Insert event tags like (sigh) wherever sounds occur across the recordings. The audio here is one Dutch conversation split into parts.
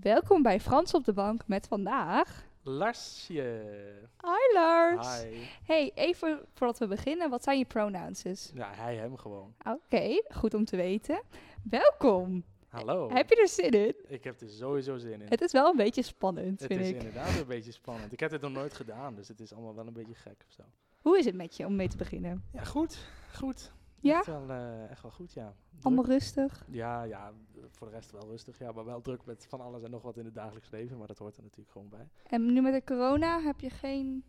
Welkom bij Frans op de Bank met vandaag. Larsje. Hi Lars. Hi. Hey, even voordat we beginnen, wat zijn je pronouns? Ja, hij, hem gewoon. Oké, goed om te weten. Welkom. Hallo. Heb je er zin in? Ik heb er sowieso zin in. Het is wel een beetje spannend, Het vind is ik. inderdaad een beetje spannend. Ik heb dit nog nooit gedaan, dus het is allemaal wel een beetje gek of zo. Hoe is het met je om mee te beginnen? Ja, goed. Goed. Ja? Echt wel, eh, echt wel goed, ja. Druk. Allemaal rustig? Ja, ja, voor de rest wel rustig. Ja, maar wel druk met van alles en nog wat in het dagelijks leven. Maar dat hoort er natuurlijk gewoon bij. En nu met de corona, heb je geen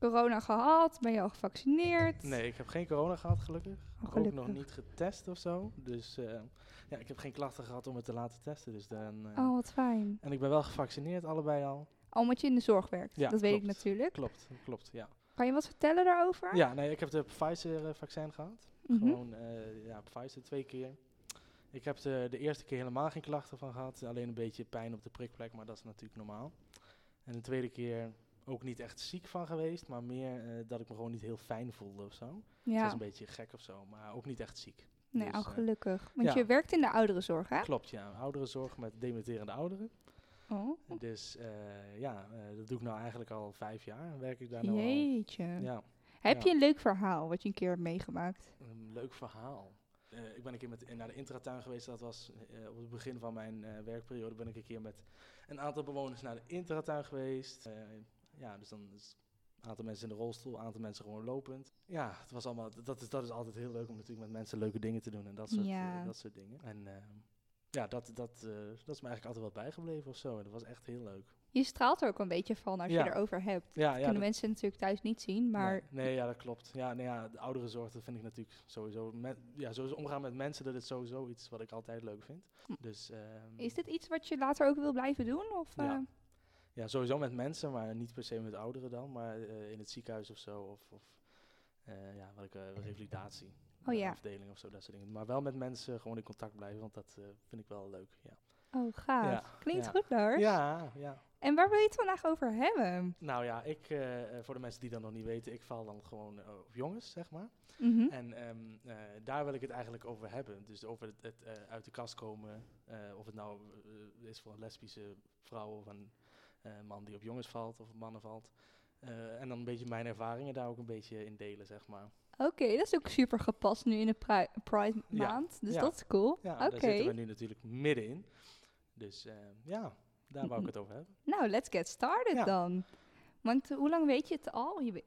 corona gehad? Ben je al gevaccineerd? Nee, ik heb geen corona gehad, gelukkig. Oh, Ook nog gelukkig. niet getest of zo. Dus eh, ja, ik heb geen klachten gehad om het te laten testen. Dus dan, eh, Oh, wat fijn. En ik ben wel gevaccineerd, allebei al. Al omdat je in de zorg werkt. Ja, dat weet ik natuurlijk. Klopt, klopt, ja. Kan je wat vertellen daarover? Ja, nee, ik heb de Pfizer-vaccin gehad. Mhm. Gewoon, eh, ja, Pfizer twee keer. Ik heb de, de eerste keer helemaal geen klachten van gehad. Alleen een beetje pijn op de prikplek, maar dat is natuurlijk normaal. En de tweede keer ook niet echt ziek van geweest, maar meer eh, dat ik me gewoon niet heel fijn voelde of zo. Het Ja, was een beetje gek of zo, maar ook niet echt ziek. nee, dus, al eh, gelukkig. Want ja. je werkt in de ouderenzorg, hè? Klopt, ja. Ouderenzorg met dementerende ouderen. Oh, Dus ja, dat doe ik nou eigenlijk al vijf jaar. Werk ik daar nou al. jeetje. Ja, Heb ja. je een leuk verhaal wat je een keer hebt meegemaakt? Een leuk verhaal. Eh, ik ben een keer met, naar de intratuin geweest. Dat was eh, op het begin van mijn eh, werkperiode. Ben ik een keer met een aantal bewoners naar de intratuin geweest. Eh, ja, dus dan is een aantal mensen in de rolstoel, een aantal mensen gewoon lopend. Ja, het was allemaal, dat is, dat is altijd heel leuk om natuurlijk met mensen leuke dingen te doen en dat soort, eh, Ja. dat soort dingen. En eh, ja, dat, dat, eh, dat is me eigenlijk altijd wel bijgebleven of zo. En dat was echt heel leuk. Je straalt er ook een beetje van als Ja. je erover hebt. Ja, ja, Kunnen dat- mensen natuurlijk thuis niet zien, maar Nee, nee, ja, dat klopt. Ja, nee, ja, de oudere zorg, dat vind ik natuurlijk sowieso... Met, ja, sowieso omgaan met mensen, dat is sowieso iets wat ik altijd leuk vind. Hm. Dus ehm, is dit iets wat je later ook wil blijven doen? Of, Ja. eh, ja, sowieso met mensen, maar niet per se met ouderen dan. Maar eh, in het ziekenhuis of zo, of, of eh, ja, welke revalidatie. Oh ja. Afdeling of zo, dat soort dingen. Maar wel met mensen gewoon in contact blijven, want dat vind ik wel leuk. Ja, Oh, gaaf. Ja, Klinkt ja. goed, Lars. ja, ja. En waar wil je het vandaag over hebben? Nou ja, ik, eh, eh, voor de mensen die dat nog niet weten, ik val dan gewoon eh, op jongens, zeg maar. Mhm. En ehm, eh, daar wil ik het eigenlijk over hebben. Dus over het, het uit de kast komen. of het nou is voor een lesbische vrouw of een man die op jongens valt of op mannen valt. En dan een beetje mijn ervaringen daar ook een beetje in delen, zeg maar. Oké, dat is ook super gepast nu in de pri- Pride Ja. maand. Dus Ja. dat is cool. Ja, Oké. daar zitten we nu natuurlijk middenin. Dus ja, daar wou ik het over hebben. Nou, let's get started Ja. dan. Want eh, hoe lang weet je het al? Je,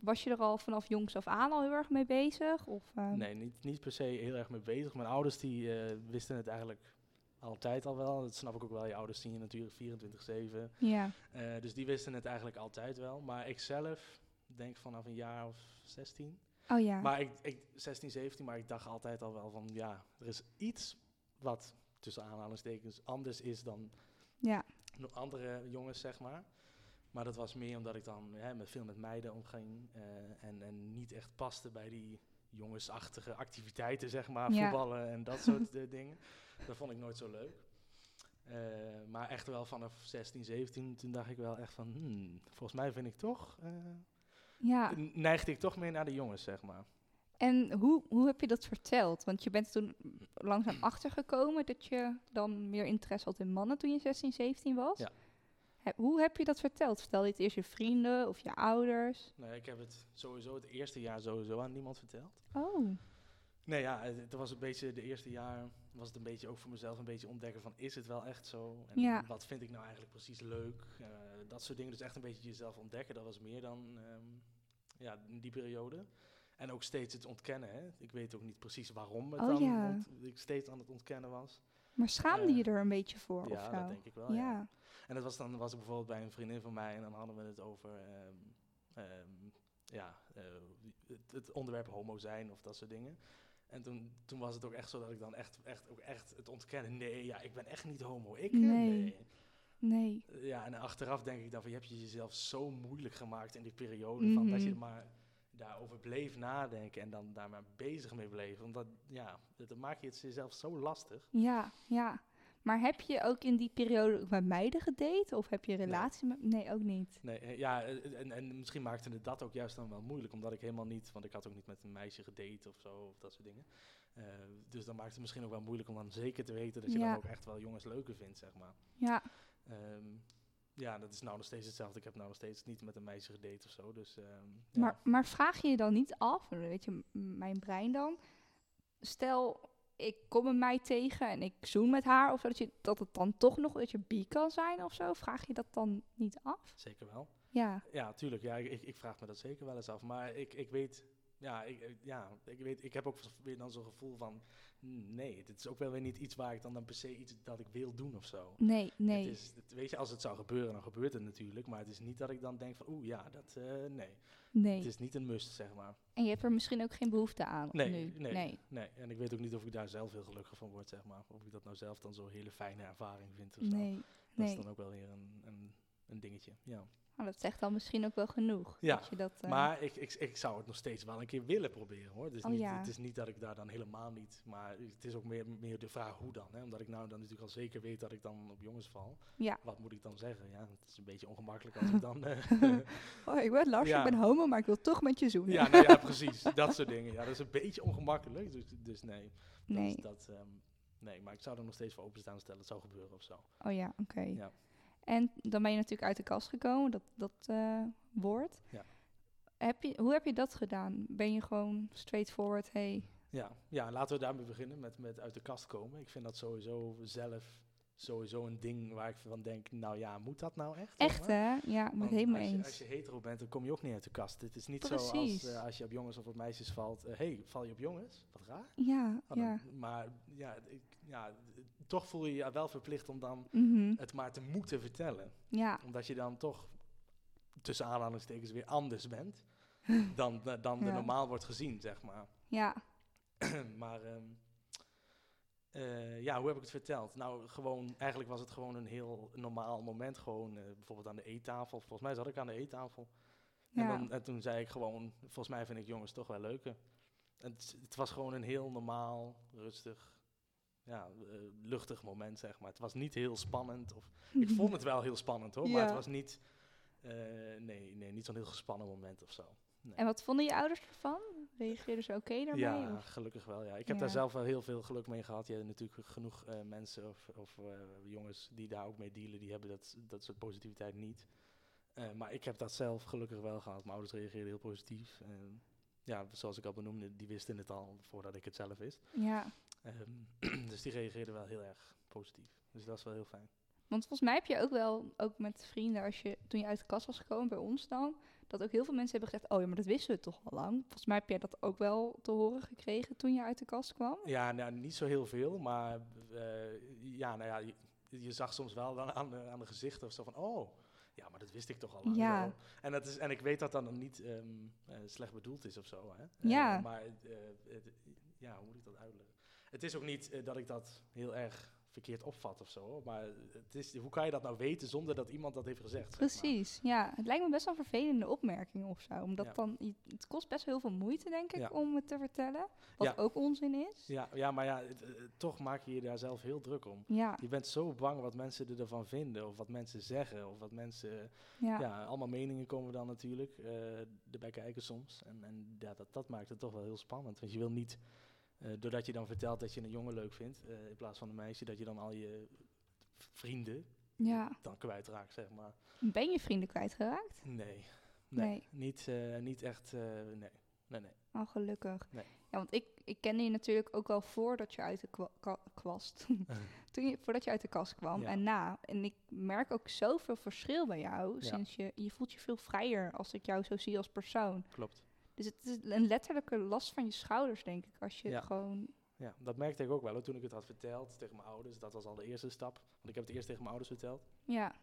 was je er al vanaf jongs af aan al heel erg mee bezig? Of, eh, Nee, niet, niet per se heel erg mee bezig. Mijn ouders die eh, wisten het eigenlijk altijd al wel. Dat snap ik ook wel. Je ouders zien je natuurlijk 24-7. Ja. Eh, dus die wisten het eigenlijk altijd wel. Maar ik zelf denk vanaf een jaar of 16. Oh ja. Maar ik, ik 16, 17, maar ik dacht altijd al wel van ja, er is iets wat tussen aanhalingstekens anders is dan ja. no- andere jongens, zeg maar. Maar dat was meer omdat ik dan hè, met veel met meiden omging eh, en, en niet echt paste bij die jongensachtige activiteiten, zeg maar, Ja. voetballen en dat soort (laughs) eh, dingen. Dat vond ik nooit zo leuk. Eh, maar echt wel vanaf 16, 17, toen dacht ik wel echt van, hmm, volgens mij vind ik toch, ja. neigde ik toch meer naar de jongens, zeg maar. En hoe, hoe heb je dat verteld? Want je bent toen langzaam achtergekomen dat je dan meer interesse had in mannen toen je 16, 17 was. Ja. He- hoe heb je dat verteld? Vertelde je het eerst je vrienden of je ouders? Nee, ik heb het sowieso het eerste jaar sowieso aan niemand verteld. Oh, Nee, ja, het, het was een beetje, de eerste jaar was het een beetje ook voor mezelf een beetje ontdekken van, is het wel echt zo? En Ja. wat vind ik nou eigenlijk precies leuk? Eh, dat soort dingen, dus echt een beetje jezelf ontdekken, dat was meer dan, ehm, ja, in die periode. En ook steeds het ontkennen, hè. Ik weet ook niet precies waarom het Oh, dan ja. ik steeds aan het ontkennen was. maar schaamde Eh, je er een beetje voor of ja, dat denk ik wel, ja. ja. En dat was dan was ik bijvoorbeeld bij een vriendin van mij en dan hadden we het over ehm, ehm, ja, eh, het, het onderwerp homo zijn of dat soort dingen. En toen, toen was het ook echt zo dat ik dan echt, echt, ook echt het ontkennen. Nee, ja, ik ben echt niet homo. Ik? Nee. nee. Nee. Ja, en achteraf denk ik dan van, je hebt je jezelf zo moeilijk gemaakt in die periode. Van dat je Mhm. maar daarover bleef nadenken en dan daar maar bezig mee bleef. Omdat, ja, dat, dan maak je het jezelf zo lastig. Ja, ja. Maar heb je ook in die periode ook met meiden gedate? Of heb je Nee. relatie met... Nee, ook niet. Nee, eh, ja, eh, en, en misschien maakte het dat ook juist dan wel moeilijk, omdat ik helemaal niet, want ik had ook niet met een meisje gedate of zo, of dat soort dingen. Eh, dus dan maakt het misschien ook wel moeilijk om dan zeker te weten dat je Ja. dan ook echt wel jongens leuker vindt, zeg maar. Ja, Ehm, ja, dat is nou nog steeds hetzelfde. Ik heb nou nog steeds niet met een meisje gedate of zo. Dus, ehm, ja. maar, maar vraag je je dan niet af, weet je, mijn brein dan. Stel, ik kom een meid tegen en ik zoen met haar, of dat, je, dat het dan toch nog dat je bi kan zijn of zo. Vraag je dat dan niet af? Zeker wel. Ja, Ja, tuurlijk. Ja, ik, ik vraag me dat zeker wel eens af. Maar ik, ik weet, ja, ik, ik- ja, ik weet, ik heb ook weer dan zo'n gevoel van, mm, nee, dit is ook wel weer niet iets waar ik dan, dan per se iets dat ik wil doen of zo. nee, nee. Het is, het- weet je, als het zou gebeuren, dan gebeurt het natuurlijk. Maar het is niet dat ik dan denk van, oeh, ja, dat, eh, nee. nee. Het is niet een must, zeg maar. En je hebt er misschien ook geen behoefte aan Nee, nu. nee, nee. nee. En ik weet ook niet of ik daar zelf heel gelukkig van word, zeg maar. Of ik dat nou zelf dan zo'n hele fijne ervaring vind of zo. Nee, Dat nee. is dan ook wel weer een, een, een dingetje, ja. Maar dat zegt dan misschien ook wel genoeg. Ja, dat je dat, eh, Maar ik, ik, ik zou het nog steeds wel een keer willen proberen hoor. Dus Oh, niet, ja. Het is niet dat ik daar dan helemaal niet. Maar het is ook meer, meer de vraag hoe dan. Hè? Omdat ik nou dan natuurlijk al zeker weet dat ik dan op jongens val. Ja. Wat moet ik dan zeggen? Ja, het is een beetje ongemakkelijk als ik dan. eh, (laughs) Oh, ik ben Lars, Ja. ik ben homo, maar ik wil toch met je zoenen. ja, nou ja, precies. (laughs) Dat soort dingen. Ja, dat is een beetje ongemakkelijk. Dus, dus nee. Dat nee. is dat, ehm, nee, maar ik zou er nog steeds voor openstaan stellen. Het zou gebeuren of zo. Oh ja, oké. Ja. En dan ben je natuurlijk uit de kast gekomen, dat, dat eh, woord. Ja. Heb je, hoe heb je dat gedaan? Ben je gewoon straightforward, hey, Ja, ja laten we daarmee beginnen met, met uit de kast komen. Ik vind dat sowieso zelf sowieso een ding waar ik van denk, nou ja, moet dat nou echt? echt maar? hè? Ja, ik ben het Want helemaal als je, eens. als je hetero bent, dan kom je ook niet uit de kast. Het is niet Precies. zo als eh, als je op jongens of op meisjes valt. Hé, hey, val je op jongens? Wat raar. Ja, Oh, ja. dan- maar ja, ik, ja, toch voel je je wel verplicht om dan Mhm. het maar te moeten vertellen. Ja, Omdat je dan toch tussen aanhalingstekens weer anders bent (laughs) dan, eh, dan Ja. er normaal wordt gezien, zeg maar. ja, (clears throat) maar ehm, eh, ja, hoe heb ik het verteld? Nou, gewoon, eigenlijk was het gewoon een heel normaal moment. Gewoon eh, bijvoorbeeld aan de eettafel. Volgens mij zat ik aan de eettafel. En, dan, en toen zei ik gewoon, volgens mij vind ik jongens toch wel leuker. En het, het was gewoon een heel normaal, rustig, ja, eh, luchtig moment, zeg maar. Het was niet heel spannend. Of, (laughs) ik vond het wel heel spannend hoor, maar het was niet, nee, nee, niet zo'n heel gespannen moment of zo. Nee. En wat vonden je ouders ervan? Reageerden ze oké daarmee? Ja, of? gelukkig wel. Ja. Ik heb Ja. daar zelf wel heel veel geluk mee gehad. Je hebt natuurlijk genoeg eh, mensen of, of eh, jongens die daar ook mee dealen, die hebben dat, dat soort positiviteit niet. Eh, maar ik heb dat zelf gelukkig wel gehad. Mijn ouders reageerden heel positief. En ja, zoals ik al benoemde, die wisten het al voordat ik het zelf wist. Ja, Ehm, (clears throat) dus die reageerden wel heel erg positief. Dus dat is wel heel fijn. want volgens mij heb je ook wel, ook met vrienden, als je, toen je uit de kast was gekomen bij ons dan, dat ook heel veel mensen hebben gezegd, oh ja, maar dat wisten we toch al lang. Volgens mij heb jij dat ook wel te horen gekregen toen je uit de kast kwam. Ja, nou, niet zo heel veel, maar eh, ja, nou ja, je, je zag soms wel dan aan de, aan de gezichten of zo van, oh, ja, maar dat wist ik toch al lang. Ja. En, dat is, en ik weet dat dat dan niet ehm, eh, slecht bedoeld is of zo, hè. Eh, Ja. maar, het- ja, hoe moet ik dat uitleggen? Het is ook niet dat ik dat heel erg verkeerd opvat of zo, maar het is, hoe kan je dat nou weten zonder dat iemand dat heeft gezegd? zeg maar? Precies, ja. Het lijkt me best wel een vervelende opmerking of zo. Omdat Ja. dan, het kost best wel heel veel moeite, denk ik, Ja. om het te vertellen. Wat Ja. ook onzin is. Ja, ja maar ja, het- eh, toch maak je je daar zelf heel druk om. Ja, Je bent zo bang wat mensen er ervan vinden, of wat mensen zeggen, of wat mensen ja. allemaal meningen komen dan natuurlijk eh, erbij kijken soms. En, en dat, dat maakt het toch wel heel spannend. Want je wil niet, doordat je dan vertelt dat je een jongen leuk vindt, eh, in plaats van een meisje, dat je dan al je vrienden ja. dan kwijtraakt, zeg maar. Ben je vrienden kwijtgeraakt? Nee, nee, Nee. Niet, eh, niet echt, eh, nee, nee, nee. Oh, gelukkig. Nee. Ja, want ik, ik kende je natuurlijk ook al voordat je uit de kwa- kwast. (laughs) Toen je, voordat je uit de kast kwam Ja. en na. En ik merk ook zoveel verschil bij jou. Ja. Sinds je, je voelt je veel vrijer als ik jou zo zie als persoon. Klopt. Dus het is een letterlijke last van je schouders, denk ik. Als je Ja. gewoon... Ja, dat merkte ik ook wel hoor, toen ik het had verteld tegen mijn ouders. Dat was al de eerste stap. Want ik heb het eerst tegen mijn ouders verteld. Ja,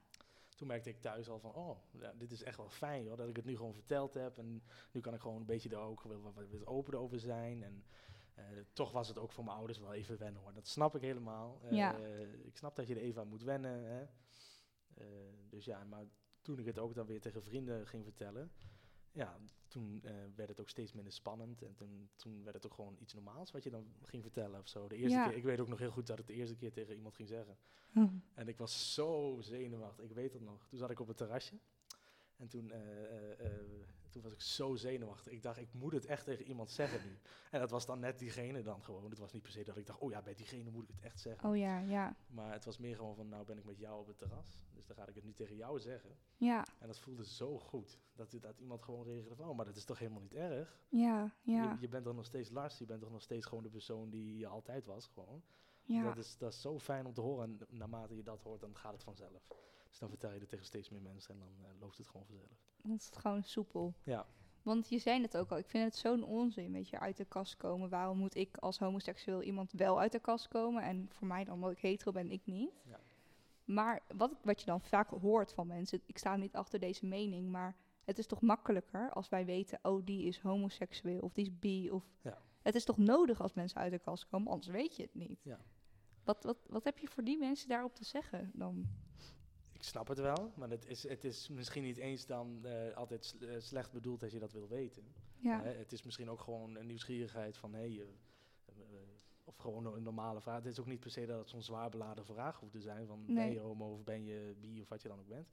toen merkte ik thuis al van, oh, ja, dit is echt wel fijn hoor, dat ik het nu gewoon verteld heb. En nu kan ik gewoon een beetje daar ook wel wat, wat, wat open over zijn. En eh, toch was het ook voor mijn ouders wel even wennen hoor. Dat snap ik helemaal. Eh, Ja. Ik snap dat je er even aan moet wennen. Hè. Eh, dus ja, maar toen ik het ook dan weer tegen vrienden ging vertellen, ja, toen eh, werd het ook steeds minder spannend. En toen, toen werd het ook gewoon iets normaals wat je dan ging vertellen of zo. De eerste Ja. keer, ik weet ook nog heel goed dat ik de eerste keer tegen iemand ging zeggen. En ik was zo zenuwachtig, ik weet het nog. Toen zat ik op het terrasje. En toen, eh, eh, toen was ik zo zenuwachtig. Ik dacht, ik moet het echt tegen iemand zeggen nu. En dat was dan net diegene dan gewoon. Het was niet per se dat ik dacht, oh ja, bij diegene moet ik het echt zeggen. Oh ja, ja. Maar het was meer gewoon van, nou ben ik met jou op het terras. Dus dan ga ik het nu tegen jou zeggen. Ja, En dat voelde zo goed. Dat, dat iemand gewoon reageerde van, oh, maar dat is toch helemaal niet erg? ja, ja. Je, je bent toch nog steeds Lars, je bent toch nog steeds gewoon de persoon die je altijd was, gewoon. ja. Dat, is, dat is zo fijn om te horen. En naarmate je dat hoort, dan gaat het vanzelf. Dus dan vertel je het tegen steeds meer mensen en dan eh, loopt het gewoon vanzelf. Dan is het gewoon soepel. Ja, Want je zei het ook al, ik vind het zo'n onzin, weet je, uit de kast komen. Waarom moet ik als homoseksueel iemand wel uit de kast komen? En voor mij dan, omdat ik hetero ben, ik niet. Ja. Maar wat, wat je dan vaak hoort van mensen, ik sta niet achter deze mening, maar het is toch makkelijker als wij weten, oh, die is homoseksueel of die is bi. Of Ja. Het is toch nodig als mensen uit de kast komen, anders weet je het niet. Ja. Wat, wat, wat heb je voor die mensen daarop te zeggen dan? Ik snap het wel, maar het is, het is misschien niet eens dan eh, altijd eh, slecht bedoeld als je dat wil weten. Ja, Hè, het is misschien ook gewoon een nieuwsgierigheid van, hé, hey, eh, eh, of gewoon een normale vraag. Het is ook niet per se dat het zo'n zwaar beladen vraag hoeft te zijn, van ben Nee. je homo of ben je bi of wat je dan ook bent.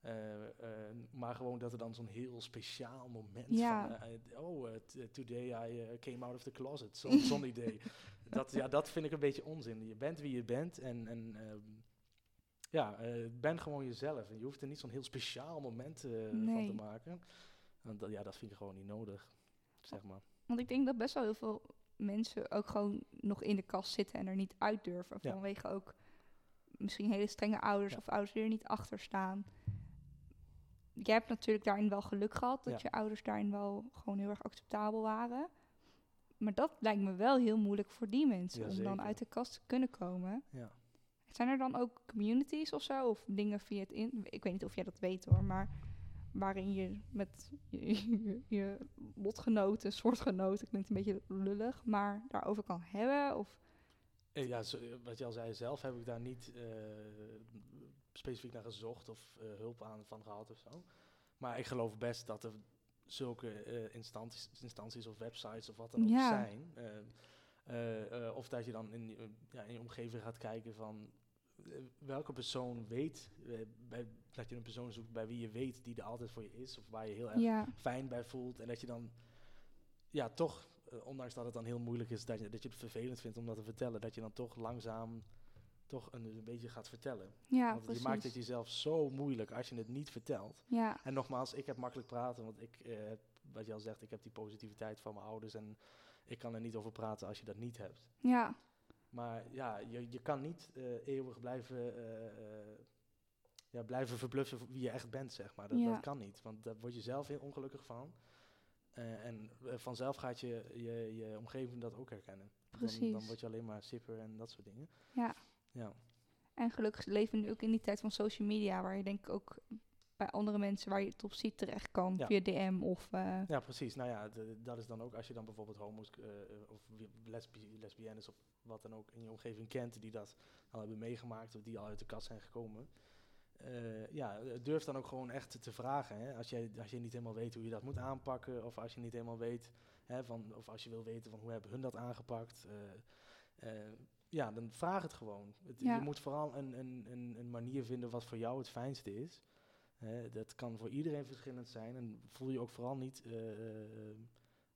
Eh, eh, maar gewoon dat er dan zo'n heel speciaal moment Ja. van, eh, oh, eh, today I eh, came out of the closet, zo'n zo'n (laughs) idee. Dat, ja, dat vind ik een beetje onzin. Je bent wie je bent en, en ehm, ja, eh, ben gewoon jezelf. En je hoeft er niet zo'n heel speciaal moment eh, van te maken. Dat, ja, dat vind ik gewoon niet nodig, zeg maar. Want ik denk dat best wel heel veel mensen ook gewoon nog in de kast zitten en er niet uit durven. Ja. Vanwege ook misschien hele strenge ouders Ja. of ouders die er niet achter staan. Jij hebt natuurlijk daarin wel geluk gehad dat Ja. je ouders daarin wel gewoon heel erg acceptabel waren. Maar dat lijkt me wel heel moeilijk voor die mensen om dan uit de kast te kunnen komen. Ja. Zijn er dan ook communities of zo? Of dingen via het in... Ik weet niet of jij dat weet hoor, maar waarin je met je, je, je lotgenoten, soortgenoten, klinkt een beetje lullig, maar daarover kan hebben? Of Eh, Ja, wat je al zei, zelf heb ik daar niet eh, specifiek naar gezocht of eh, hulp aan van gehad of zo. Maar ik geloof best dat er zulke instanties, instanties of websites of wat dan ook Ja. zijn. of dat je dan in, je- ja, in je omgeving gaat kijken van welke persoon weet, eh, bij, dat je een persoon zoekt bij wie je weet die er altijd voor je is. Of waar je heel erg ja, fijn bij voelt. En dat je dan, ja, toch, eh, ondanks dat het dan heel moeilijk is, dat je, dat je het vervelend vindt om dat te vertellen, dat je dan toch langzaam toch een, een beetje gaat vertellen. ja, Want precies. je maakt het jezelf zo moeilijk als je het niet vertelt. Ja, En nogmaals, ik heb makkelijk praten, want ik, eh, heb- wat je al zegt, ik heb die positiviteit van mijn ouders en ik kan er niet over praten als je dat niet hebt. ja, Maar ja, je, je kan niet eh, eeuwig blijven, eh, eh, ja, blijven verbluffen wie je echt bent, zeg maar. Dat, Ja. dat kan niet, want daar word je zelf heel ongelukkig van. En vanzelf gaat je, je, je omgeving dat ook herkennen. Dan, dan precies. word je alleen maar sipper en dat soort dingen. Ja. Ja, En gelukkig leven we nu ook in die tijd van social media, waar je denk ik ook bij andere mensen waar je het op ziet terecht kan, Ja. via DM of... eh, ja precies. Nou ja, de- dat is dan ook als je dan bijvoorbeeld homo's eh, of lesbi lesbiennes of wat dan ook in je omgeving kent, die dat al hebben meegemaakt of die al uit de kast zijn gekomen. Eh, ja, durf dan ook gewoon echt te vragen. Hè? Als, je, als je niet helemaal weet hoe je dat moet aanpakken, of als je niet helemaal weet, hè, van, of als je wil weten van hoe hebben hun dat aangepakt. ja, dan vraag het gewoon. Het- Ja. Je moet vooral een, een, een, een manier vinden wat voor jou het fijnste is. Hè, dat kan voor iedereen verschillend zijn. En voel je ook vooral niet eh, eh,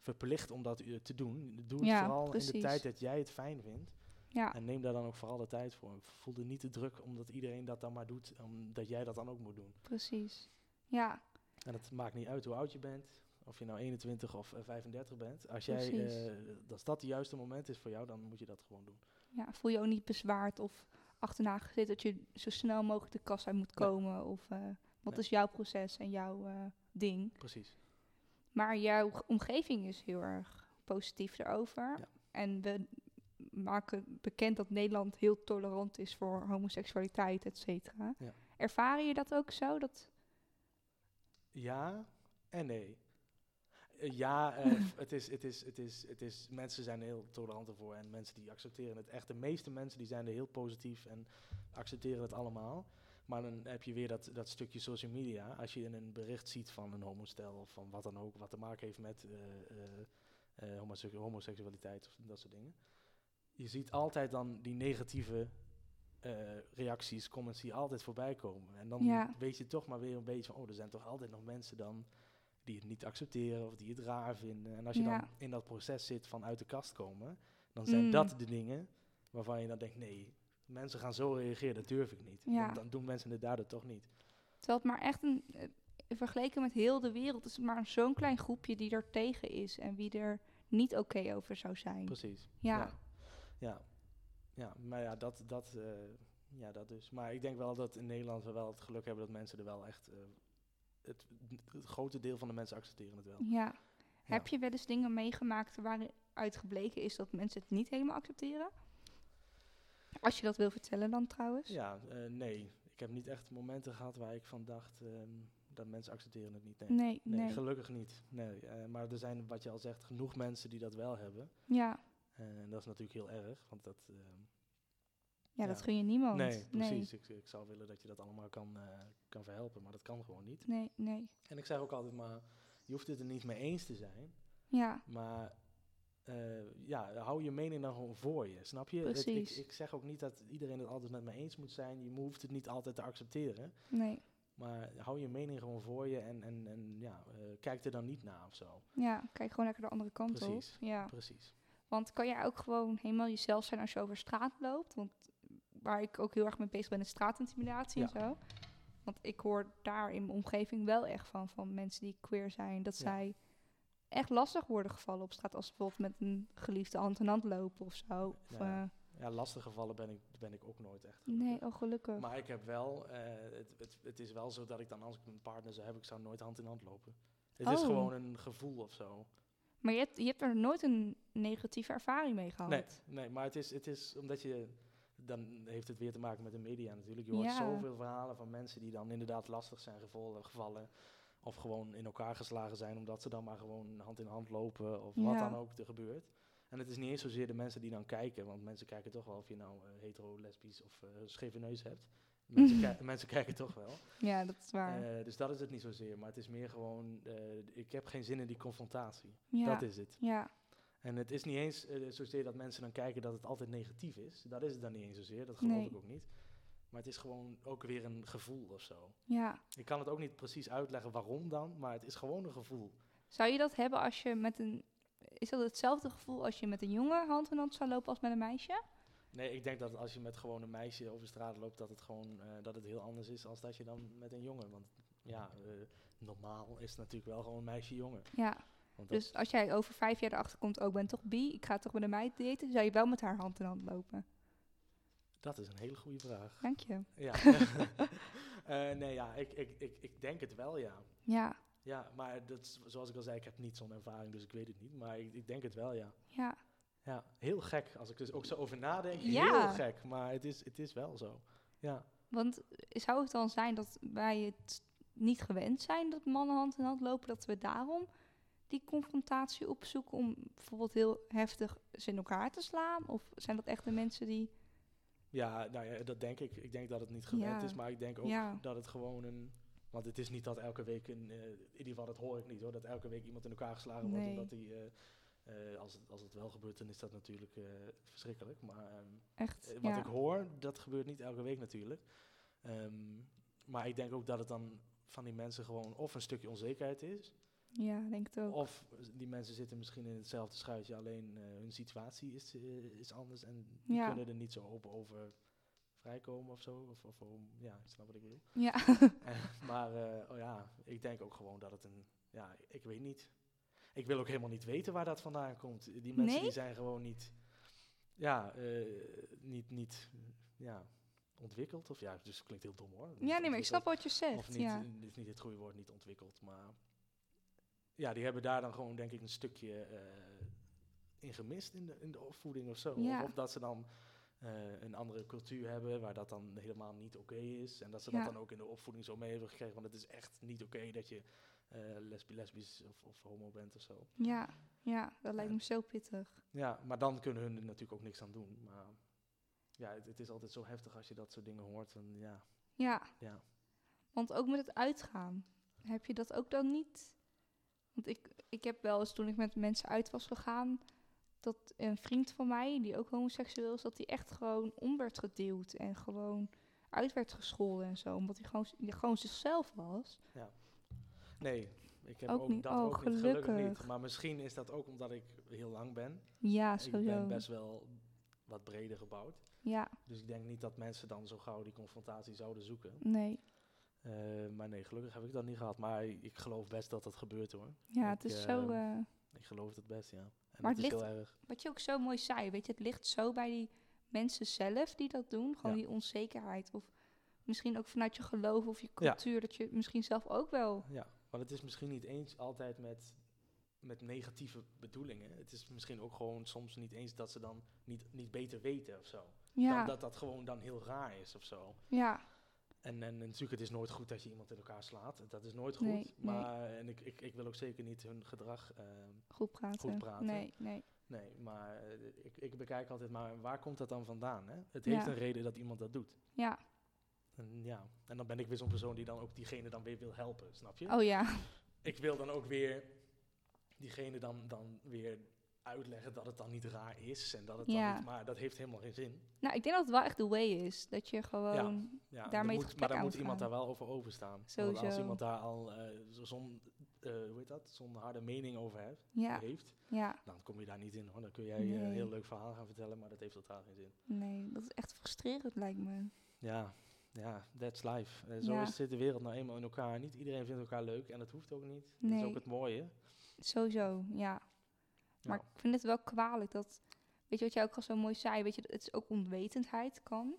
verplicht om dat eh, te doen. Doe het Ja, vooral in de tijd dat jij het fijn vindt. ja, En neem daar dan ook vooral de tijd voor. Voel er niet te druk omdat iedereen dat dan maar doet, omdat jij dat dan ook moet doen. precies. Ja, En het maakt niet uit hoe oud je bent, of je nou 21 of eh, 35 bent. Als, jij, als dat het juiste moment is voor jou, dan moet je dat gewoon doen. ja, voel je ook niet bezwaard of achterna gezet dat je zo snel mogelijk de kast uit moet komen. Of wat Nee. is jouw proces en jouw eh, ding. Precies. Maar jouw omgeving is heel erg positief erover. Ja. En we maken bekend dat Nederland heel tolerant is voor homoseksualiteit, et cetera. Ja. Ervaren je dat ook zo? Dat, Ja en nee. Eh, ja, eh, (laughs) het is, het is, het is, het is, mensen zijn er heel tolerant ervoor en mensen die accepteren het echt. De meeste mensen die zijn er heel positief en accepteren het allemaal. Maar dan heb je weer dat, dat stukje social media. Als je in een bericht ziet van een homostel of van wat dan ook, wat te maken heeft met eh, eh, eh, homose- homoseksualiteit of dat soort dingen. Je ziet altijd dan die negatieve reacties, comments die altijd voorbij komen. En dan Ja. weet je toch maar weer een beetje van, oh, er zijn toch altijd nog mensen dan die het niet accepteren of die het raar vinden. En als je Ja. dan in dat proces zit van uit de kast komen, dan zijn Mm. dat de dingen waarvan je dan denkt, nee, mensen gaan zo reageren, dat durf ik niet. Ja. Dan, doen mensen het daardoor toch niet. Terwijl het maar echt een... eh, vergeleken met heel de wereld is het maar zo'n klein groepje die er tegen is. En wie er niet oké over zou zijn. Precies. Ja. Ja. Ja, ja maar ja, dat, dat, eh, ja, dat dus. Maar ik denk wel dat in Nederland we wel het geluk hebben dat mensen er wel echt... eh, het, het grote deel van de mensen accepteren het wel. Ja. Heb je wel eens dingen meegemaakt waaruit gebleken is dat mensen het niet helemaal accepteren? Als je dat wil vertellen dan trouwens. Ja, eh, nee. Ik heb niet echt momenten gehad waar ik van dacht ehm, dat mensen accepteren het niet. Nee, Nee, nee, nee. gelukkig niet. Nee, eh, maar er zijn, wat je al zegt, genoeg mensen die dat wel hebben. Ja. En dat is natuurlijk heel erg, want dat... ehm, ja, dat gun je niemand. nee, precies. Ik, ik zou willen dat je dat allemaal kan, eh, kan verhelpen, maar dat kan gewoon niet. Nee, nee. En ik zeg ook altijd maar, je hoeft het er niet mee eens te zijn, Ja, maar eh, ja, hou je mening dan gewoon voor je, snap je? Het- ik, ik zeg ook niet dat iedereen het altijd met me eens moet zijn, je hoeft het niet altijd te accepteren, nee. maar hou je mening gewoon voor je en, en, en ja, eh, kijk er dan niet naar of zo. Ja, kijk gewoon lekker de andere kant Precies. op. Ja. Precies. Want kan jij ook gewoon helemaal jezelf zijn als je over straat loopt? Want waar ik ook heel erg mee bezig ben, is straatintimidatie en zo. Want ik hoor daar in mijn omgeving wel echt van, van mensen die queer zijn, dat Ja. zij echt lastig worden gevallen op straat als bijvoorbeeld met een geliefde hand in hand lopen of zo. Of, Ja. eh, Ja, lastige gevallen ben ik, ben ik ook nooit echt. nee, oh gelukkig. Maar ik heb wel, eh, het, het, het is wel zo dat ik dan als ik een partner zou hebben, ik zou nooit hand in hand lopen. Het is Oh. gewoon een gevoel of zo. Maar je hebt, je hebt er nooit een negatieve ervaring mee gehad. Nee, nee, maar het is, het is omdat je, dan heeft het weer te maken met de media natuurlijk. Je hoort Ja. zoveel verhalen van mensen die dan inderdaad lastig zijn gevallen. Of gewoon in elkaar geslagen zijn omdat ze dan maar gewoon hand in hand lopen of wat Ja. dan ook er gebeurt. En het is niet eens zozeer de mensen die dan kijken, want mensen kijken toch wel of je nou eh, hetero, lesbisch of eh scheve neus hebt. Mensen, (laughs) ki- mensen kijken toch wel. Ja, dat is waar. Eh, dus dat is het niet zozeer, maar het is meer gewoon, ik heb geen zin in die confrontatie. ja. Dat is het. ja, En het is niet eens zozeer dat mensen dan kijken dat het altijd negatief is. Dat is het dan niet eens zozeer, dat geloof Nee. ik ook niet. Maar het is gewoon ook weer een gevoel of zo. ja. Ik kan het ook niet precies uitleggen waarom dan, maar het is gewoon een gevoel. Zou je dat hebben als je met een... Is dat hetzelfde gevoel als je met een jongen hand in hand zou lopen als met een meisje? Nee, ik denk dat als je met gewoon een meisje over straat loopt, dat het gewoon eh, dat het heel anders is als dat je dan met een jongen. Want ja, eh, normaal is het natuurlijk wel gewoon meisje-jongen. Ja, dus als jij over vijf jaar erachter komt, ook oh, ben toch bi, ik ga toch met een meid daten, zou je wel met haar hand in hand lopen? Dat is een hele goede vraag. Dank je. Ja. (laughs) (laughs) Eh, nee, ja, ik, ik, ik, ik denk het wel, ja. Ja, Ja, maar dat, zoals ik al zei, ik heb niet zo'n ervaring, dus ik weet het niet. Maar ik, ik denk het wel, ja. ja. Ja, heel gek. Als ik er dus ook zo over nadenk, Ja. heel gek. Maar het is, het is wel zo. Ja. Want zou het dan zijn dat wij het niet gewend zijn dat mannen hand in hand lopen, dat we daarom die confrontatie opzoeken om bijvoorbeeld heel heftig ze in elkaar te slaan? Of zijn dat echt de mensen die... ja, nou ja, dat denk ik. Ik denk dat het niet gewend Ja. is, maar ik denk ook Ja. dat het gewoon een... Want het is niet dat elke week, een, eh, in ieder geval dat hoor ik niet hoor, dat elke week iemand in elkaar geslagen wordt. Nee. Omdat hij, eh, eh, als, het, als het wel gebeurt, dan is dat natuurlijk verschrikkelijk. Maar ehm, Echt, wat ja. ik hoor, dat gebeurt niet elke week natuurlijk. Ehm, maar ik denk ook dat het dan van die mensen gewoon of een stukje onzekerheid is. Ja, denk het ook. Of die mensen zitten misschien in hetzelfde schuitje, alleen eh, hun situatie is, eh, is anders. En die Ja. kunnen er niet zo open over vrijkomen of zo. Of, of om- ja, ik snap wat ik wil. Ja, (laughs) Eh, maar oh ja, ik denk ook gewoon dat het een... Ja, ik weet niet. Ik wil ook helemaal niet weten waar dat vandaan komt. Die mensen Nee? die zijn gewoon niet... Ja, niet... niet ja, ontwikkeld. Of ja, dus het klinkt heel dom hoor. Ja nee, maar ik snap wat je Of zegt. niet, ja. is niet het goede woord, niet ontwikkeld. Maar ja, die hebben daar dan gewoon denk ik een stukje eh, in gemist in de, in de opvoeding of zo. Ja. Of, of dat ze dan eh, een andere cultuur hebben waar dat dan helemaal niet oké is. En dat ze Ja. dat dan ook in de opvoeding zo mee hebben gekregen. Want het is echt niet oké dat je eh lesbi lesbisch of, of homo bent of zo. Ja, ja, dat lijkt me zo pittig. Ja, maar dan kunnen hun er natuurlijk ook niks aan doen. Maar ja, het, het is altijd zo heftig als je dat soort dingen hoort. En ja, Ja, ja. want ook met het uitgaan, heb je dat ook dan niet? Want ik, ik heb wel eens toen ik met mensen uit was gegaan, dat een vriend van mij, die ook homoseksueel is, dat hij echt gewoon om werd geduwd en gewoon uit werd gescholden en zo. Omdat hij gewoon, die gewoon zichzelf was. Nee, ik heb Ook ook, niet. dat Oh, ook niet, gelukkig niet. gelukkig. Maar misschien is dat ook omdat ik heel lang ben. Ja, Ik ben sowieso. best wel wat breder gebouwd. Ja, Dus ik denk niet dat mensen dan zo gauw die confrontatie zouden zoeken. nee. Eh, maar nee, gelukkig heb ik dat niet gehad. Maar ik geloof best dat dat gebeurt hoor. Ja, Ik, het is zo... eh, Ik geloof het best, ja. En Maar het ligt- heel erg. wat je ook zo mooi zei, weet je, het ligt zo bij die mensen zelf die dat doen. Gewoon Ja. die onzekerheid. Of misschien ook vanuit je geloof of je Ja. cultuur, dat je misschien zelf ook wel... Ja, maar het is misschien niet eens altijd met, met negatieve bedoelingen. Het is misschien ook gewoon soms niet eens dat ze dan niet, niet beter weten of zo. Ja, Dan dat dat gewoon dan heel raar is of zo. ja, En, en, natuurlijk, het is nooit goed dat je iemand in elkaar slaat. Dat is nooit goed. Nee, nee. maar en ik, ik, ik wil ook zeker niet hun gedrag. ehm, goed praten. Goed praten. Nee, nee. nee, maar eh, ik, ik bekijk altijd maar waar komt dat dan vandaan? Hè? Het Ja. heeft een reden dat iemand dat doet. Ja, En, ja, en dan ben ik weer zo'n persoon die dan ook diegene dan weer wil helpen, snap je? oh ja. Ik wil dan ook weer diegene dan, dan weer uitleggen dat het dan niet raar is. En dat het Ja. dan niet, maar dat heeft helemaal geen zin. Nou, ik denk dat het wel echt de way is. Dat je gewoon... Ja, er Daarmee moet, maar dan aan moet iemand daar wel over overstaan. Sowieso. als iemand daar al zo- zo'n, eh, hoe heet dat, zo'n harde mening over heeft, Ja, heeft, ja. dan kom je daar niet in hoor. Dan kun jij eh, Nee. een heel leuk verhaal gaan vertellen, maar dat heeft totaal geen zin. Nee, dat is echt frustrerend lijkt me. Ja, ja, that's life. Zo Ja. is, zit de wereld nou eenmaal in elkaar. Niet iedereen vindt elkaar leuk en dat hoeft ook niet. Dat is ook het mooie. Sowieso, ja. Maar Ja. ik vind het wel kwalijk dat... Weet je wat jij ook al zo mooi zei? Weet je, het is ook onwetendheid kan.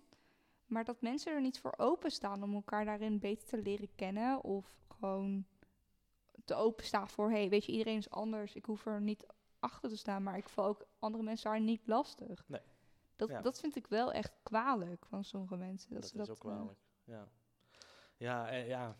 Maar dat mensen er niet voor openstaan om elkaar daarin beter te leren kennen. Of gewoon te openstaan voor... Hé, hey, weet je, iedereen is anders. Ik hoef er niet achter te staan. Maar ik val ook andere mensen daar niet lastig. Nee. Dat, Ja. dat vind ik wel echt kwalijk van sommige mensen. Dat, Dat, ze is dat ook eh, kwalijk. Ja, ja, eh, ja,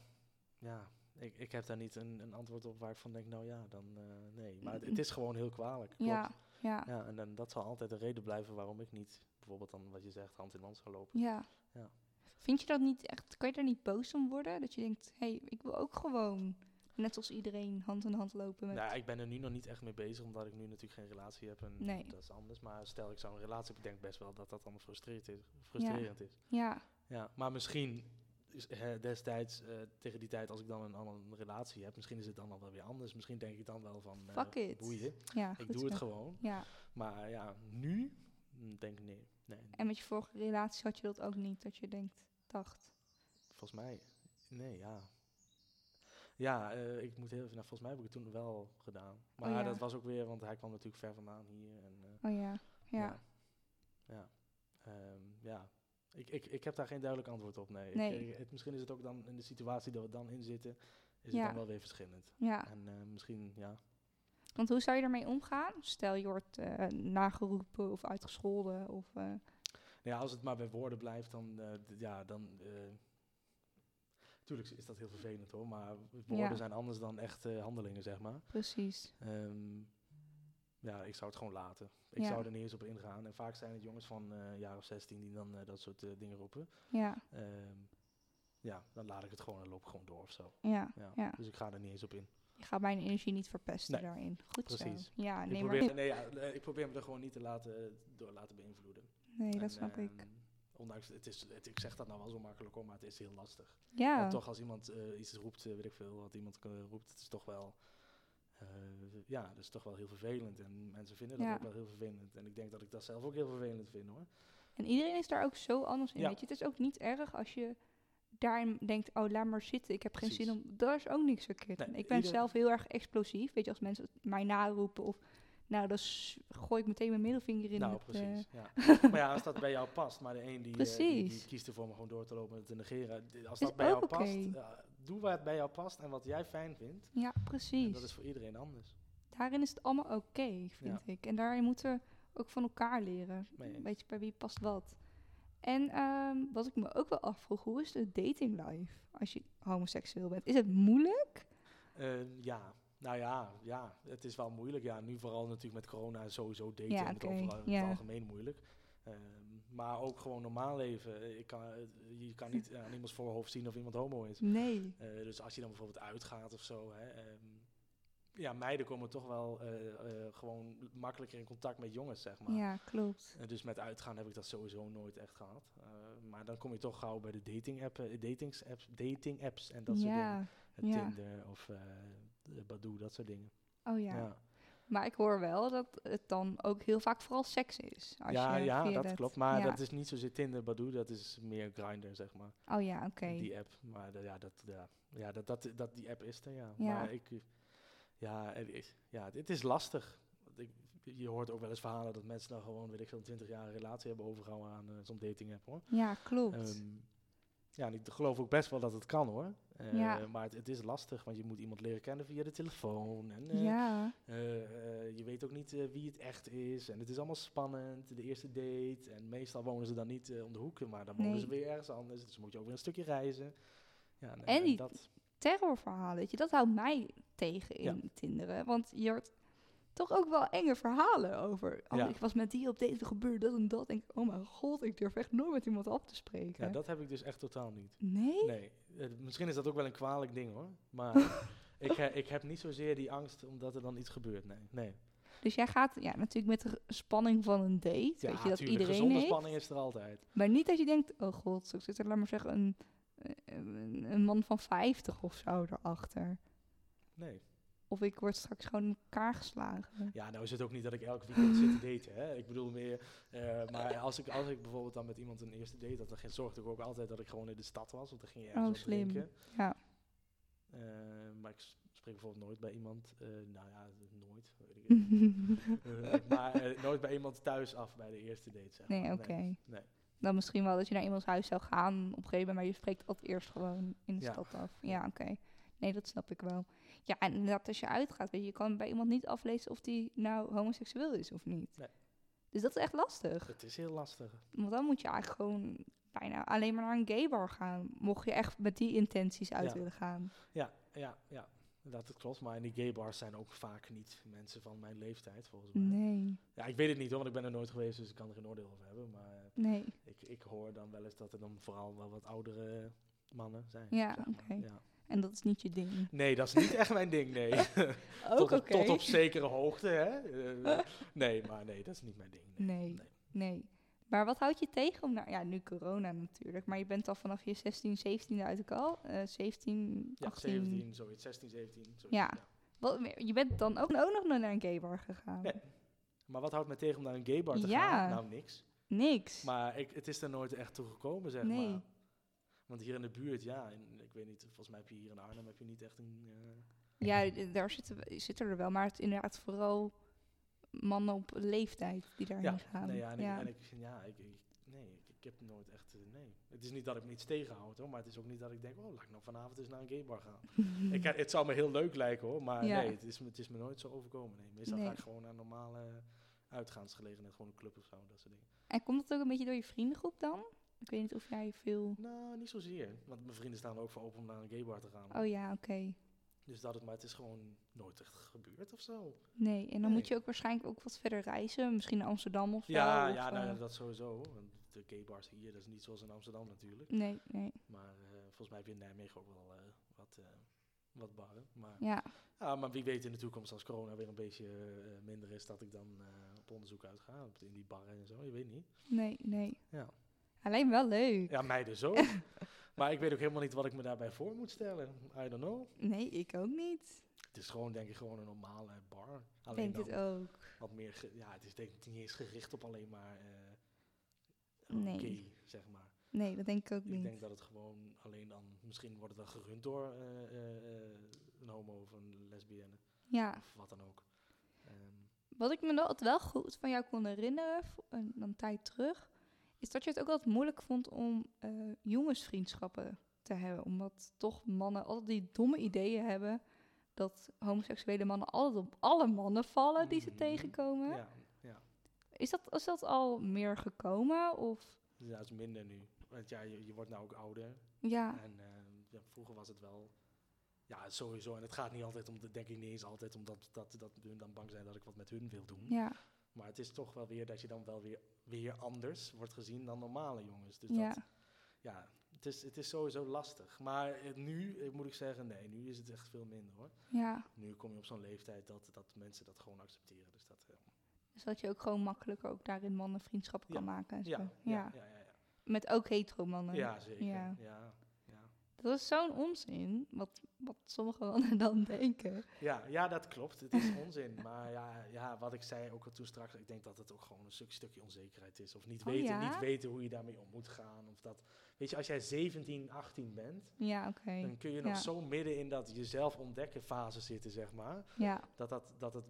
ja. Ik, ik heb daar niet een, een antwoord op waar ik van denk, nou ja, dan eh, nee. Maar het, het is gewoon heel kwalijk. Klopt. ja, ja, Ja, en dan, dat zal altijd een reden blijven waarom ik niet, bijvoorbeeld dan wat je zegt, hand in hand zou lopen. ja. Ja. Vind je dat niet echt... Kan je daar niet boos om worden? Dat je denkt, hé, hey, ik wil ook gewoon... Net als iedereen hand in hand lopen met... Nou, ik ben er nu nog niet echt mee bezig, omdat ik nu natuurlijk geen relatie heb en Nee. dat is anders. Maar stel ik zou een relatie hebben, ik denk best wel dat dat dan frustrerend is. Frustrerend is. Ja, Ja, maar misschien is, destijds, eh, tegen die tijd, als ik dan een andere relatie heb, misschien is het dan al wel weer anders. Misschien denk ik dan wel van, eh, Fuck it. boeien, ja, ik doe zo. het gewoon. Ja, Maar ja, nu mm, denk ik nee. nee. en met je vorige relatie had je dat ook niet, dat je denkt, dacht. Volgens mij, nee, ja. Ja, eh, ik moet heel even, nou, volgens mij heb ik het toen wel gedaan. Maar Oh ja. dat was ook weer, want hij kwam natuurlijk ver vandaan hier. En, Oh ja, ja, ja. Ja. Ehm, ja. Ik, ik, ik heb daar geen duidelijk antwoord op, nee. Ik- Nee. ik- het, misschien is het ook dan in de situatie dat we dan in zitten, is Ja. het dan wel weer verschillend. ja. En eh, misschien, ja. Want hoe zou je daarmee omgaan? Stel je wordt eh, nageroepen of uitgescholden of... eh, Nou ja, als het maar bij woorden blijft, dan, ja, dan... Tuurlijk is dat heel vervelend hoor, maar woorden Ja. zijn anders dan echt handelingen, zeg maar. precies. Ehm, ja, ik zou het gewoon laten. Ik Ja. zou er niet eens op ingaan. En vaak zijn het jongens van eh jaar of 16 die dan eh, dat soort eh, dingen roepen. Ja, Ehm, ja, dan laat ik het gewoon en loop ik gewoon door of zo. ja, Ja. ja. Dus ik ga er niet eens op in. Je gaat mijn energie niet verpesten Nee, daarin. Goed precies. zo. Ja, ik, nee, maar... probeer, (laughs) nee, ja, eh, ik probeer me er gewoon niet te laten, door laten beïnvloeden. Nee, dat snap ik. ehm, Ondanks, het is, het, ik zeg dat nou wel zo makkelijk om, maar het is heel lastig. Ja, Want toch als iemand iets roept, weet ik veel, wat iemand roept, het is toch wel, eh, ja, dat is toch wel heel vervelend. En mensen vinden dat Ja. ook wel heel vervelend. En ik denk dat ik dat zelf ook heel vervelend vind hoor. En iedereen is daar ook zo anders in. Ja. Weet je, het is ook niet erg als je daarin denkt, oh laat maar zitten, ik heb geen zin Precies. om. Daar is ook niks verkeerd. Nee, ik ben zelf heel erg explosief. Weet je, als mensen mij naroepen of nou, dan gooi ik meteen mijn middelvinger in. nou, het, eh, precies. Ja. (laughs) maar ja, als dat bij jou past, maar de een die, eh, die, die Precies. kiest ervoor om gewoon door te lopen en te negeren. Als Is dat bij jou past, doe wat bij jou past en wat jij fijn vindt. ja, En precies. dat is voor iedereen anders. Daarin is het allemaal oké, vind ik. En daarin moeten we ook van elkaar leren. Mee eens. Weet je, bij wie past wat. En ehm, wat ik me ook wel afvroeg, hoe is de dating life als je homoseksueel bent? Is het moeilijk? Eh, ja, nou ja, ja, het is wel moeilijk. Ja, nu vooral natuurlijk met corona sowieso daten Ja, en het overal in ja. het algemeen moeilijk. Ehm, maar ook gewoon normaal leven. Ik kan, eh, je kan niet aan iemands voorhoofd zien of iemand homo is. Nee. Eh, dus als je dan bijvoorbeeld uitgaat of zo, hè, ehm, ja, meiden komen toch wel eh, eh, gewoon makkelijker in contact met jongens, zeg maar. Ja, klopt. Eh, dus met uitgaan heb ik dat sowieso nooit echt gehad. Eh, maar dan kom je toch gauw bij de dating, app, eh, datings apps, dating apps en dat soort dingen. ja. Tinder of eh Badoo, dat soort dingen. Oh ja. ja. Maar ik hoor wel dat het dan ook heel vaak vooral seks is. Als ja, je ja dat klopt. Maar ja. dat is niet zozeer Tinder, Badoo, dat is meer Grindr, zeg maar. Oh ja, oké. Die app. Maar ja, dat, ja, ja dat, dat, dat, die app is er, ja. Ja. Maar ik, ja, het is, ja, het is lastig. Ik, je hoort ook wel eens verhalen dat mensen dan gewoon, weet ik veel, 20 jaar een relatie hebben overgehouden aan eh, zo'n dating app, hoor. Ja, klopt. Ehm, ja, en ik geloof ook best wel dat het kan, hoor. Eh, Ja. Maar het, het is lastig, want je moet iemand leren kennen via de telefoon. En, eh, ja, eh, je weet ook niet wie het echt is. En het is allemaal spannend, de eerste date. En meestal wonen ze dan niet om de hoek, maar dan wonen Nee. ze weer ergens anders. Dus moet je ook weer een stukje reizen. Ja, en, En die- dat, terrorverhalen, weet je, dat houdt mij tegen in. Tinderen. Want je hoort toch ook wel enge verhalen over. Oh, Ja. ik was met die op deze gebeurd, dat en dat. Denk ik, oh mijn god, ik durf echt nooit met iemand af te spreken. ja, dat heb ik dus echt totaal niet. Nee? Nee, eh, misschien is dat ook wel een kwalijk ding hoor. Maar (laughs) ik, ik heb niet zozeer die angst omdat er dan iets gebeurt. Nee, nee. Dus jij gaat ja, natuurlijk met de spanning van een date, Ja, weet je, dat tuurlijk, iedereen gezonde heeft. spanning is er altijd. Maar niet dat je denkt, oh god, zo zit er, laat maar zeggen, een, een, een man van 50 of zo erachter. Nee. Of ik word straks gewoon in elkaar geslagen. Ja, nou is het ook niet dat ik elke weekend zit te daten. Hè? Ik bedoel meer, eh, maar als ik, als ik bijvoorbeeld dan met iemand een eerste date had, dan ging- zorgde ik ook altijd dat ik gewoon in de stad was. Want dan ging je ergens Oh, slim. drinken. Ja. Eh, maar ik spreek bijvoorbeeld nooit bij iemand, eh, nou ja, nooit, weet ik (laughs) maar nooit bij iemand thuis af bij de eerste date, zeg nee, oké. nee. Dan misschien wel dat je naar iemands huis zou gaan op een gegeven moment, maar je spreekt altijd eerst gewoon in de Ja. stad af. Ja, oké. Nee, dat snap ik wel. Ja, en inderdaad, als je uitgaat, weet je, je kan bij iemand niet aflezen of die nou homoseksueel is of niet. Nee. Dus dat is echt lastig. Het is heel lastig. Want dan moet je eigenlijk gewoon bijna alleen maar naar een gay bar gaan. Mocht je echt met die intenties uit Ja. willen gaan. Ja, ja, ja. Dat klopt, maar in die gay bars zijn ook vaak niet mensen van mijn leeftijd, volgens mij. Nee, Ja, ik weet het niet hoor, want ik ben er nooit geweest, dus ik kan er geen oordeel over hebben. Maar eh, nee. ik, ik hoor dan wel eens dat er dan vooral wel wat oudere mannen zijn. Ja, oké. Ja. En dat is niet je ding. Nee, dat is niet echt mijn ding, nee. (laughs) Ook tot, tot op zekere hoogte, hè. (laughs) Eh, nee, maar nee, dat is niet mijn ding. Nee. Nee. Nee. Nee. Maar wat houdt je tegen om naar... Ja, nu corona natuurlijk. Maar je bent al vanaf je 16, 17 uit de al. eh 17, Ja, 18. 17, zoiets, 16, 17. Zoiets, Ja. Wat, je bent dan ook, ook nog naar een gay bar gegaan? Nee. Maar wat houdt mij tegen om naar een gay bar te Ja. gaan? Nou, niks. Niks. Maar ik, het is er nooit echt toe gekomen, zeg Nee. maar. Want hier in de buurt, ja, en ik weet niet, volgens mij heb je hier in Arnhem heb je niet echt een... eh, Ja, daar zitten, er wel. Maar het inderdaad vooral mannen op leeftijd die daarheen ja, gaan. nee, ja, en, ja. Ik, en ik, ja, ik, ik- nee, ik, ik heb nooit echt, eh, nee. Het is niet dat ik me iets tegenhoud, hoor, maar het is ook niet dat ik denk, oh, laat ik nou vanavond eens naar een gay bar gaan. (laughs) ik, het zou me heel leuk lijken, hoor, maar Ja. nee, het is, me- het is me nooit zo overkomen. Nee. Meestal Nee. ga ik gewoon naar een normale uitgaansgelegenheid, gewoon een club of zo, dat soort dingen. En komt dat ook een beetje door je vriendengroep dan? Ik weet niet of jij veel... Nou, niet zozeer, want mijn vrienden staan er ook voor open om naar een gay bar te gaan. Oh ja, oké. Dus dat het, maar het is gewoon nooit echt gebeurd of zo. Nee, en dan Nee. moet je ook waarschijnlijk ook wat verder reizen. Misschien naar Amsterdam of zo. Ja, of, ja nou, eh, dat sowieso. Want de gay bars hier, dat is niet zoals in Amsterdam natuurlijk. Nee, nee. Maar eh, volgens mij heb je in Nijmegen ook wel eh, wat, eh, wat barren. Maar, Ja, ja, maar wie weet in de toekomst als corona weer een beetje minder is, dat ik dan op onderzoek uitga. In die barren en zo, je weet niet. nee, nee. Ja, Alleen wel leuk. ja mij dus ook. (laughs) maar ik weet ook helemaal niet wat ik me daarbij voor moet stellen. I don't know. Nee, ik ook niet. Het is gewoon denk ik gewoon een normale bar. Alleen Denk het ook. wat meer, ja, het is denk ik niet eens gericht op alleen maar eh Nee. gay, zeg maar. Nee, dat denk ik ook Ik niet. denk dat het gewoon alleen dan, misschien wordt het dan gerund door eh, eh, een homo of een lesbienne Ja, of wat dan ook. Ehm, wat ik me altijd wel goed van jou kon herinneren, een tijd terug, is dat je het ook altijd moeilijk vond om eh, jongensvriendschappen te hebben. Omdat toch mannen altijd die domme ideeën hebben dat homoseksuele mannen altijd op alle mannen vallen die ze Mhm. tegenkomen. ja, ja. Is, dat, is dat al meer gekomen? Of Dus dat is minder nu. Want ja, je, je wordt nou ook ouder. ja, En ja, vroeger was het wel, ja, sowieso. En het gaat niet altijd om, de, denk ik niet eens altijd omdat dat, dat hun dan bang zijn dat ik wat met hun wil doen. ja, Maar het is toch wel weer dat je dan wel weer, weer anders wordt gezien dan normale jongens. Dus ja. dat, ja, het, is, het is sowieso lastig. Maar eh, nu eh, moet ik zeggen, nee, nu is het echt veel minder hoor. Ja, Nu kom je op zo'n leeftijd dat, dat mensen dat gewoon accepteren. Dus dat, eh, dus dat je ook gewoon makkelijker ook daarin mannenvriendschappen kan maken en zo. ja, Ja, ja, ja, ja, ja. Met ook hetero mannen. Ja, zeker. Ja. Dat is zo'n onzin, wat, wat sommige mannen dan denken. ja. ja, dat klopt. Het is onzin. Maar ja, ja, wat ik zei ook al toen straks, ik denk dat het ook gewoon een stuk, stukje onzekerheid is. Of niet Oh, weten, ja? niet weten hoe je daarmee om moet gaan. Of dat, weet je, als jij 17, 18 bent, Ja, oké. dan kun je nog Ja. zo midden in dat jezelf ontdekken fase zitten, zeg maar. Ja, Dat, dat, dat het,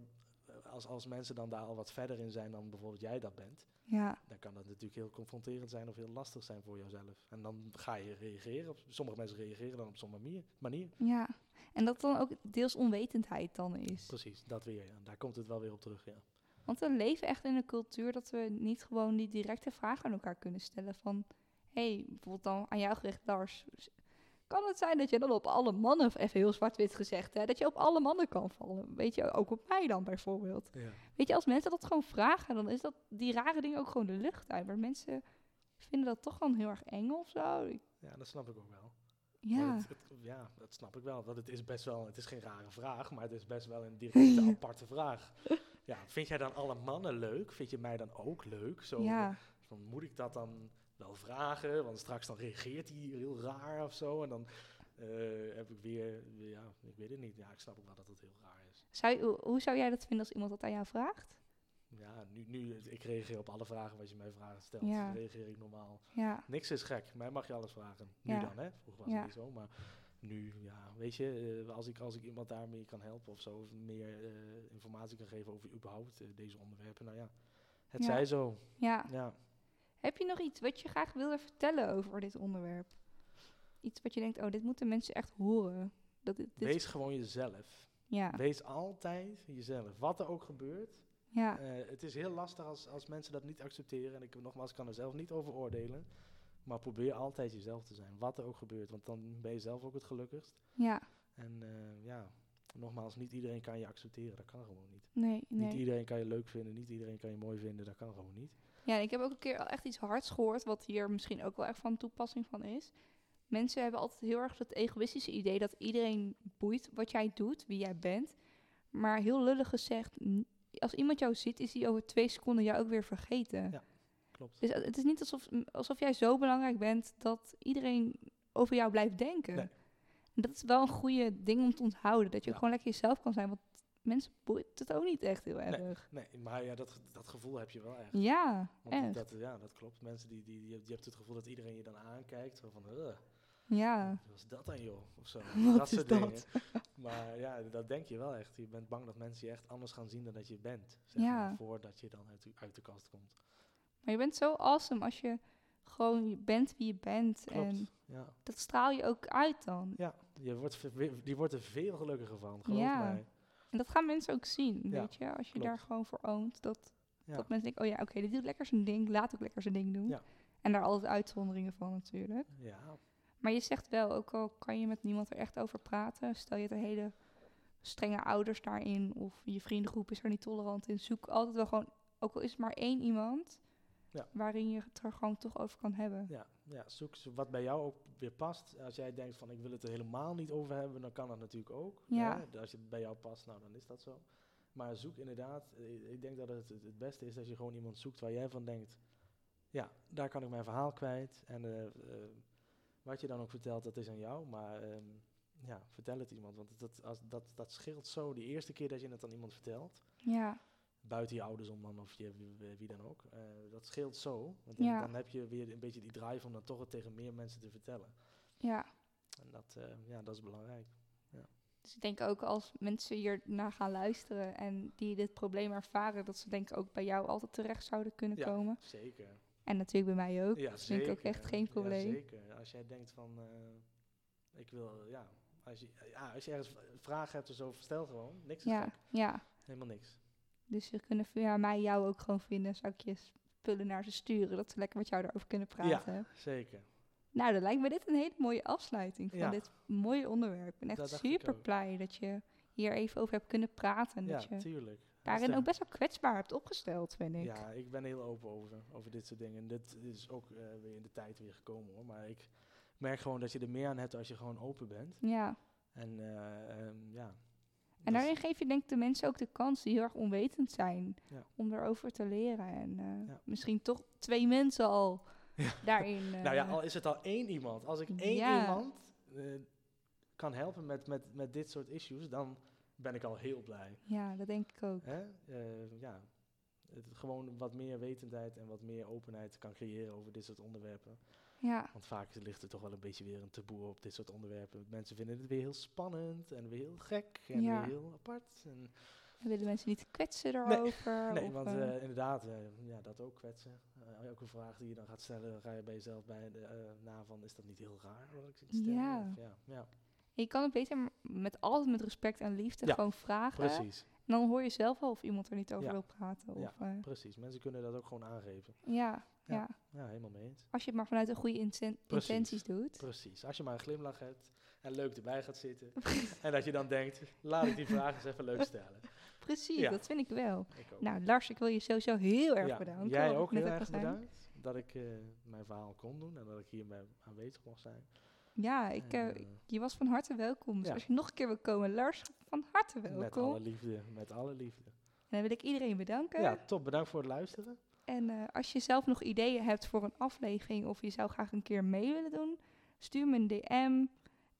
als, als mensen dan daar al wat verder in zijn dan bijvoorbeeld jij dat bent, ja, dan kan dat natuurlijk heel confronterend zijn of heel lastig zijn voor jouzelf. En dan ga je reageren. Op, sommige mensen reageren dan op zo'n manier. manier. ja. En dat dan ook deels onwetendheid dan is. Precies, dat weer. Ja. Daar komt het wel weer op terug, ja. Want we leven echt in een cultuur dat we niet gewoon die directe vragen aan elkaar kunnen stellen. Van, hé, hey, bijvoorbeeld dan aan jou gericht, Lars. Kan het zijn dat je dan op alle mannen, even heel zwart-wit gezegd, hè, dat je op alle mannen kan vallen? Weet je, ook op mij dan bijvoorbeeld. ja. Weet je, als mensen dat gewoon vragen, dan is dat die rare dingen ook gewoon de lucht uit. Maar mensen vinden dat toch gewoon heel erg eng of zo. Ja, dat snap ik ook wel. Ja, Maar het- het- ja, dat snap ik wel. Want het is best wel, het is geen rare vraag, maar het is best wel een directe (laughs) aparte vraag. Ja, vind jij dan alle mannen leuk? Vind je mij dan ook leuk? Zo, ja, van, moet ik dat dan wel vragen? Want straks dan reageert hij heel raar of zo. En dan eh, heb ik weer, ja, ik weet het niet. Ja, ik snap ook wel dat het heel raar is. zou je, hoe- zou jij dat vinden als iemand dat aan jou vraagt? Ja, nu, nu, ik reageer op alle vragen wat je mij vraagt stelt. Ja. reageer ik normaal. Ja, Niks is gek. Mij mag je alles vragen. Nu Ja. dan, hè? Vroeger was het niet zo, maar nu, ja, weet je, eh, als, ik, als ik iemand daarmee kan helpen of zo, of meer eh, informatie kan geven over überhaupt deze onderwerpen, nou ja, het zij zo. ja. Ja. Heb je nog iets wat je graag wilde vertellen over dit onderwerp? Iets wat je denkt, oh, dit moeten mensen echt horen. Dat dit, dit- Wees gewoon jezelf. ja, Wees altijd jezelf. Wat er ook gebeurt. ja, Eh, het is heel lastig als, als mensen dat niet accepteren. En ik nogmaals kan er zelf niet over oordelen. Maar probeer altijd jezelf te zijn. Wat er ook gebeurt. Want dan ben je zelf ook het gelukkigst. ja. En eh, ja, nogmaals, niet iedereen kan je accepteren. Dat kan gewoon niet. Nee, Niet nee. iedereen kan je leuk vinden, niet iedereen kan je mooi vinden, dat kan gewoon niet. Ja, ik heb ook een keer echt iets hards gehoord, wat hier misschien ook wel echt van toepassing van is. Mensen hebben altijd heel erg het egoïstische idee dat iedereen boeit wat jij doet, wie jij bent. Maar heel lullig gezegd, als iemand jou ziet, is hij over twee seconden jou ook weer vergeten. Ja. Klopt. Dus het is niet alsof, alsof jij zo belangrijk bent dat iedereen over jou blijft denken. Nee. En dat is wel een goede ding om te onthouden, dat je Ja. gewoon lekker jezelf kan zijn, want mensen boeit het ook niet echt heel erg. Nee, maar ja, dat, dat gevoel heb je wel echt. Ja, Want die- echt. dat, ja, dat klopt. Mensen die, die, die, je hebt het gevoel dat iedereen je dan aankijkt. Zo van, "Ugh, ja. wat is dat dan joh? Of zo. (laughs) Wat dat is soort dat? dingen. Maar ja, dat denk je wel echt. Je bent bang dat mensen je echt anders gaan zien dan dat je bent. Zeg Ja. maar, voordat je dan uit, de- uit de kast komt. Maar je bent zo awesome als je gewoon je bent wie je bent. Klopt. En Ja, dat straal je ook uit dan. ja je wordt, die wordt er veel gelukkiger van, geloof Ja. mij. En dat gaan mensen ook zien, Ja, weet je. Als je klopt. daar gewoon voor oont. Dat, Ja. dat mensen denken, oh ja, oké, dit doet lekker zijn ding. Laat ook lekker zijn ding doen. Ja. En daar altijd uitzonderingen van natuurlijk. Ja, Maar je zegt wel, ook al kan je met niemand er echt over praten. Stel je een hele strenge ouders daarin. Of je vriendengroep is er niet tolerant in. Zoek altijd wel gewoon, ook al is het maar één iemand. Waarin je het er gewoon toch over kan hebben. Ja, ja, zoek wat bij jou ook weer past. Als jij denkt van ik wil het er helemaal niet over hebben, dan kan dat natuurlijk ook. Ja. Hè? Als het bij jou past, nou dan is dat zo. Maar zoek inderdaad, eh, ik denk dat het het beste is dat je gewoon iemand zoekt waar jij van denkt, ja, daar kan ik mijn verhaal kwijt. En eh, eh, wat je dan ook vertelt, dat is aan jou. Maar ehm, ja, vertel het iemand, want dat, als, dat, dat scheelt zo. Die eerste keer dat je het aan iemand vertelt, Ja, buiten je ouders om dan of je, wie, wie dan ook. eh, dat scheelt zo. Want dan, Ja. dan heb je weer een beetje die drive om dan toch het tegen meer mensen te vertellen. ja. En dat, eh, ja, dat is belangrijk. Dus ik denk ook als mensen hier naar gaan luisteren en die dit probleem ervaren, dat ze denk ik ook bij jou altijd terecht zouden kunnen Ja. komen. Zeker. En natuurlijk bij mij ook. Ja, dat vind ik ook zeker. echt geen Ja, probleem. zeker. Als jij denkt van, eh, ik wil, ja, als je, ja, als je ergens vragen hebt of zo, stel gewoon. Niks is Ja, gek. ja. Helemaal niks. Dus ze kunnen via mij jou ook gewoon vinden. Zou ik je spullen naar ze sturen, dat ze lekker met jou daarover kunnen praten. Zeker. Nou, dan lijkt me dit een hele mooie afsluiting van Ja. dit mooie onderwerp. Ik ben echt Dat super blij dat je hier even over hebt kunnen praten. En Ja, dat je tuurlijk. daarin ook best wel kwetsbaar hebt opgesteld, vind ik. Ja, ik ben heel open over, over dit soort dingen. Dit is ook eh, weer in de tijd weer gekomen hoor. Maar ik merk gewoon dat je er meer aan hebt als je gewoon open bent. Ja. En eh, ehm, ja. En daarin geef je denk ik de mensen ook de kans die heel erg onwetend zijn Ja. om erover te leren. En eh, Ja. misschien toch twee mensen al Ja. (laughs) daarin. nou ja, al is het al één iemand. Als ik één iemand eh, kan helpen met, met, met dit soort issues, dan ben ik al heel blij. ja, dat denk ik ook. Hè? Ja. Het, gewoon wat meer wetendheid en wat meer openheid kan creëren over dit soort onderwerpen. Ja, Want vaak ligt er toch wel een beetje weer een taboe op dit soort onderwerpen. Mensen vinden het weer heel spannend en weer heel gek en Ja. weer heel apart. En willen mensen niet kwetsen daarover. nee, (laughs) want eh, eh, inderdaad, eh, ja, dat ook kwetsen. Eh, elke vraag die je dan gaat stellen, ga je bij jezelf bij de, na van, is dat niet heel raar wat ik zit? Ja. Of ja, ja, je kan het beter met altijd met respect en liefde Ja, gewoon vragen. precies. En dan hoor je zelf wel of iemand er niet over Ja. wil praten. Ja. Of, eh, Precies, mensen kunnen dat ook gewoon aangeven. ja, Ja. ja. Helemaal mee eens. Als je het maar vanuit een goede inten- Precies. intenties doet. Precies, als je maar een glimlach hebt en leuk erbij gaat zitten. (laughs) en dat je dan denkt, laat ik die vraag eens even leuk stellen. (laughs) Precies, Ja. dat vind ik wel. Ik ook. Nou, Lars, ik wil je sowieso heel erg Ja, bedanken. Jij ook net heel erg bedankt dat ik eh, mijn verhaal kon doen en dat ik hierbij aanwezig mocht zijn. Ja, ik, eh, eh, je was van harte welkom. Dus Ja. als je nog een keer wil komen, Lars, van harte met welkom. alle liefde, met alle liefde. En dan wil ik iedereen bedanken. Ja, top. Bedankt voor het luisteren. En eh, als je zelf nog ideeën hebt voor een aflevering of je zou graag een keer mee willen doen, stuur me een DM.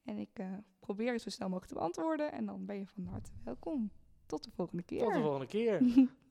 En ik eh, probeer het zo snel mogelijk te beantwoorden. En dan ben je van harte welkom. Tot de volgende keer. Tot de volgende keer. (laughs)